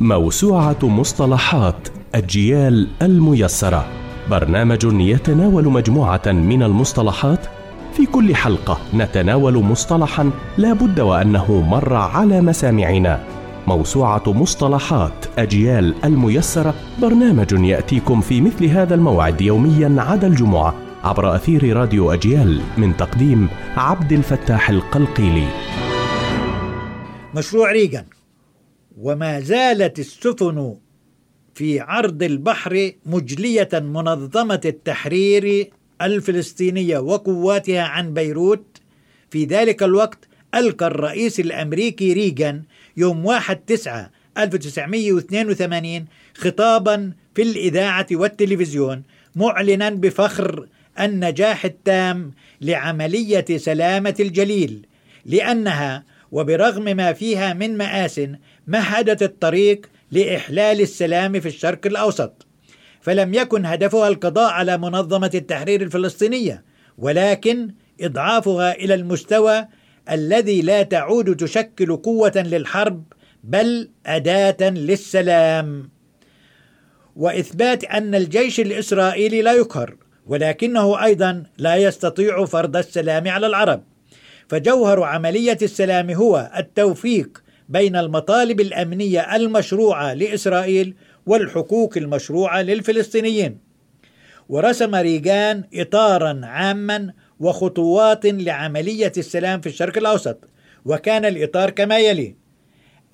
موسوعة مصطلحات الجيال الميسرة. برنامج يتناول مجموعة من المصطلحات. في كل حلقة نتناول مصطلحا لا بد وأنه مر على مسامعنا. موسوعة مصطلحات أجيال الميسرة. برنامج يأتيكم في مثل هذا الموعد يوميا عدا الجمعة عبر أثير راديو أجيال من تقديم عبد الفتاح القلقيلي. مشروع ريغان. وما زالت السفن في عرض البحر مجلية منظمة التحرير الفلسطينية وقواتها عن بيروت. في ذلك الوقت ألقى الرئيس الأمريكي ريغان يوم 1 9 1982 خطابا في الإذاعة والتلفزيون معلنا بفخر النجاح التام لعملية سلامة الجليل لأنها وبرغم ما فيها من مآسٍ مهدت الطريق لإحلال السلام في الشرق الأوسط. فلم يكن هدفها القضاء على منظمة التحرير الفلسطينية ولكن إضعافها إلى المستوى الذي لا تعود تشكل قوة للحرب بل أداة للسلام. وإثبات أن الجيش الإسرائيلي لا يقهر ولكنه أيضا لا يستطيع فرض السلام على العرب. فجوهر عملية السلام هو التوفيق بين المطالب الأمنية المشروعة لإسرائيل والحقوق المشروعة للفلسطينيين. ورسم ريغان إطارا عاما وخطوات لعملية السلام في الشرق الأوسط وكان الإطار كما يلي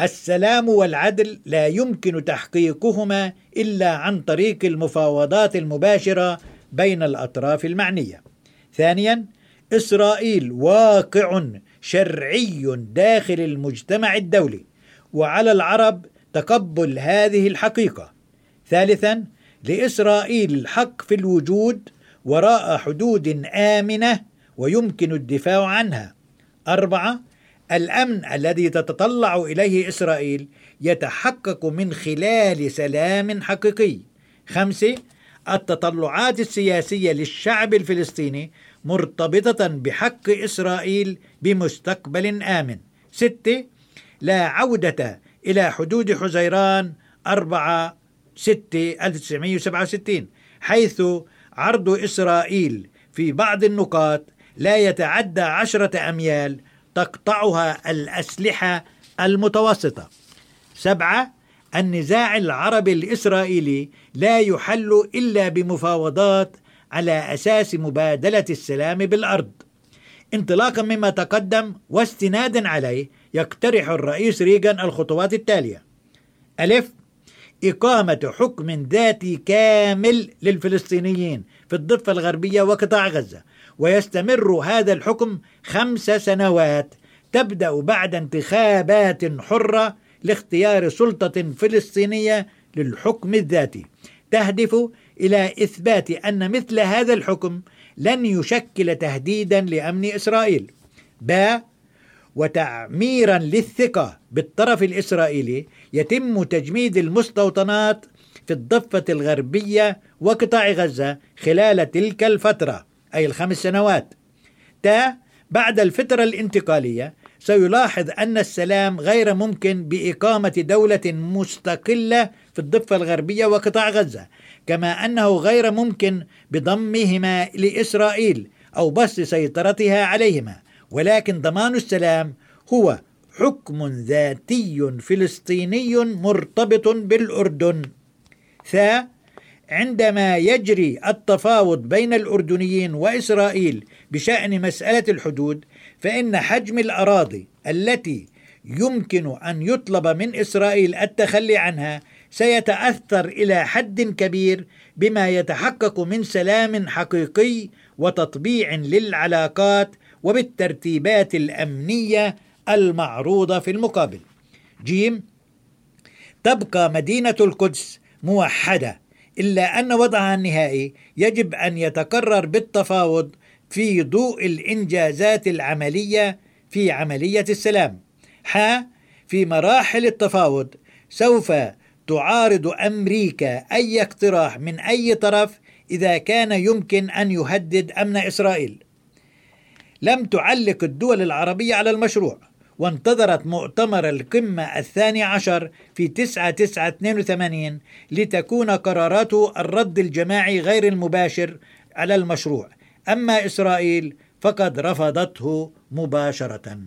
السلام والعدل لا يمكن تحقيقهما إلا عن طريق المفاوضات المباشرة بين الأطراف المعنية. ثانيا إسرائيل واقع شرعي داخل المجتمع الدولي وعلى العرب تقبل هذه الحقيقة. ثالثا لإسرائيل الحق في الوجود وراء حدود آمنة ويمكن الدفاع عنها. أربعة الأمن الذي تتطلع إليه إسرائيل يتحقق من خلال سلام حقيقي. خمسة التطلعات السياسية للشعب الفلسطيني مرتبطة بحق إسرائيل بمستقبل آمن. ستة لا عودة إلى حدود حزيران أربعة ستة 1967 حيث عرض إسرائيل في بعض النقاط لا يتعدى عشرة أميال تقطعها الأسلحة المتوسطة. سبعة النزاع العربي الإسرائيلي لا يحل إلا بمفاوضات على أساس مبادلة السلام بالأرض. انطلاقا مما تقدم واستنادا عليه يقترح الرئيس ريغان الخطوات التالية. ألف إقامة حكم ذاتي كامل للفلسطينيين في الضفة الغربية وقطاع غزة. ويستمر هذا الحكم خمس سنوات تبدأ بعد انتخابات حرة لاختيار سلطة فلسطينية للحكم الذاتي. تهدف إلى إثبات أن مثل هذا الحكم لن يشكل تهديدا لأمن إسرائيل. ب. وتعميرا للثقة بالطرف الإسرائيلي يتم تجميد المستوطنات في الضفة الغربية وقطاع غزة خلال تلك الفترة أي الخمس سنوات. تا بعد الفترة الانتقالية سيلاحظ أن السلام غير ممكن بإقامة دولة مستقلة في الضفة الغربية وقطاع غزة كما أنه غير ممكن بضمهما لإسرائيل أو بسط سيطرتها عليهما. ولكن ضمان السلام هو حكم ذاتي فلسطيني مرتبط بالأردن. ثا عندما يجري التفاوض بين الأردنيين وإسرائيل بشأن مسألة الحدود فإن حجم الأراضي التي يمكن أن يطلب من إسرائيل التخلي عنها سيتأثر إلى حد كبير بما يتحقق من سلام حقيقي وتطبيع للعلاقات وبالترتيبات الأمنية المعروضة في المقابل. جيم تبقى مدينة القدس موحدة إلا أن وضعها النهائي يجب أن يتقرر بالتفاوض في ضوء الإنجازات العملية في عملية السلام. ح في مراحل التفاوض سوف تعارض أمريكا أي اقتراح من أي طرف إذا كان يمكن أن يهدد أمن إسرائيل. لم تعلق الدول العربية على المشروع وانتظرت مؤتمر القمة الثاني عشر في 9 9 82 لتكون قراراته الرد الجماعي غير المباشر على المشروع أما إسرائيل فقد رفضته مباشرة.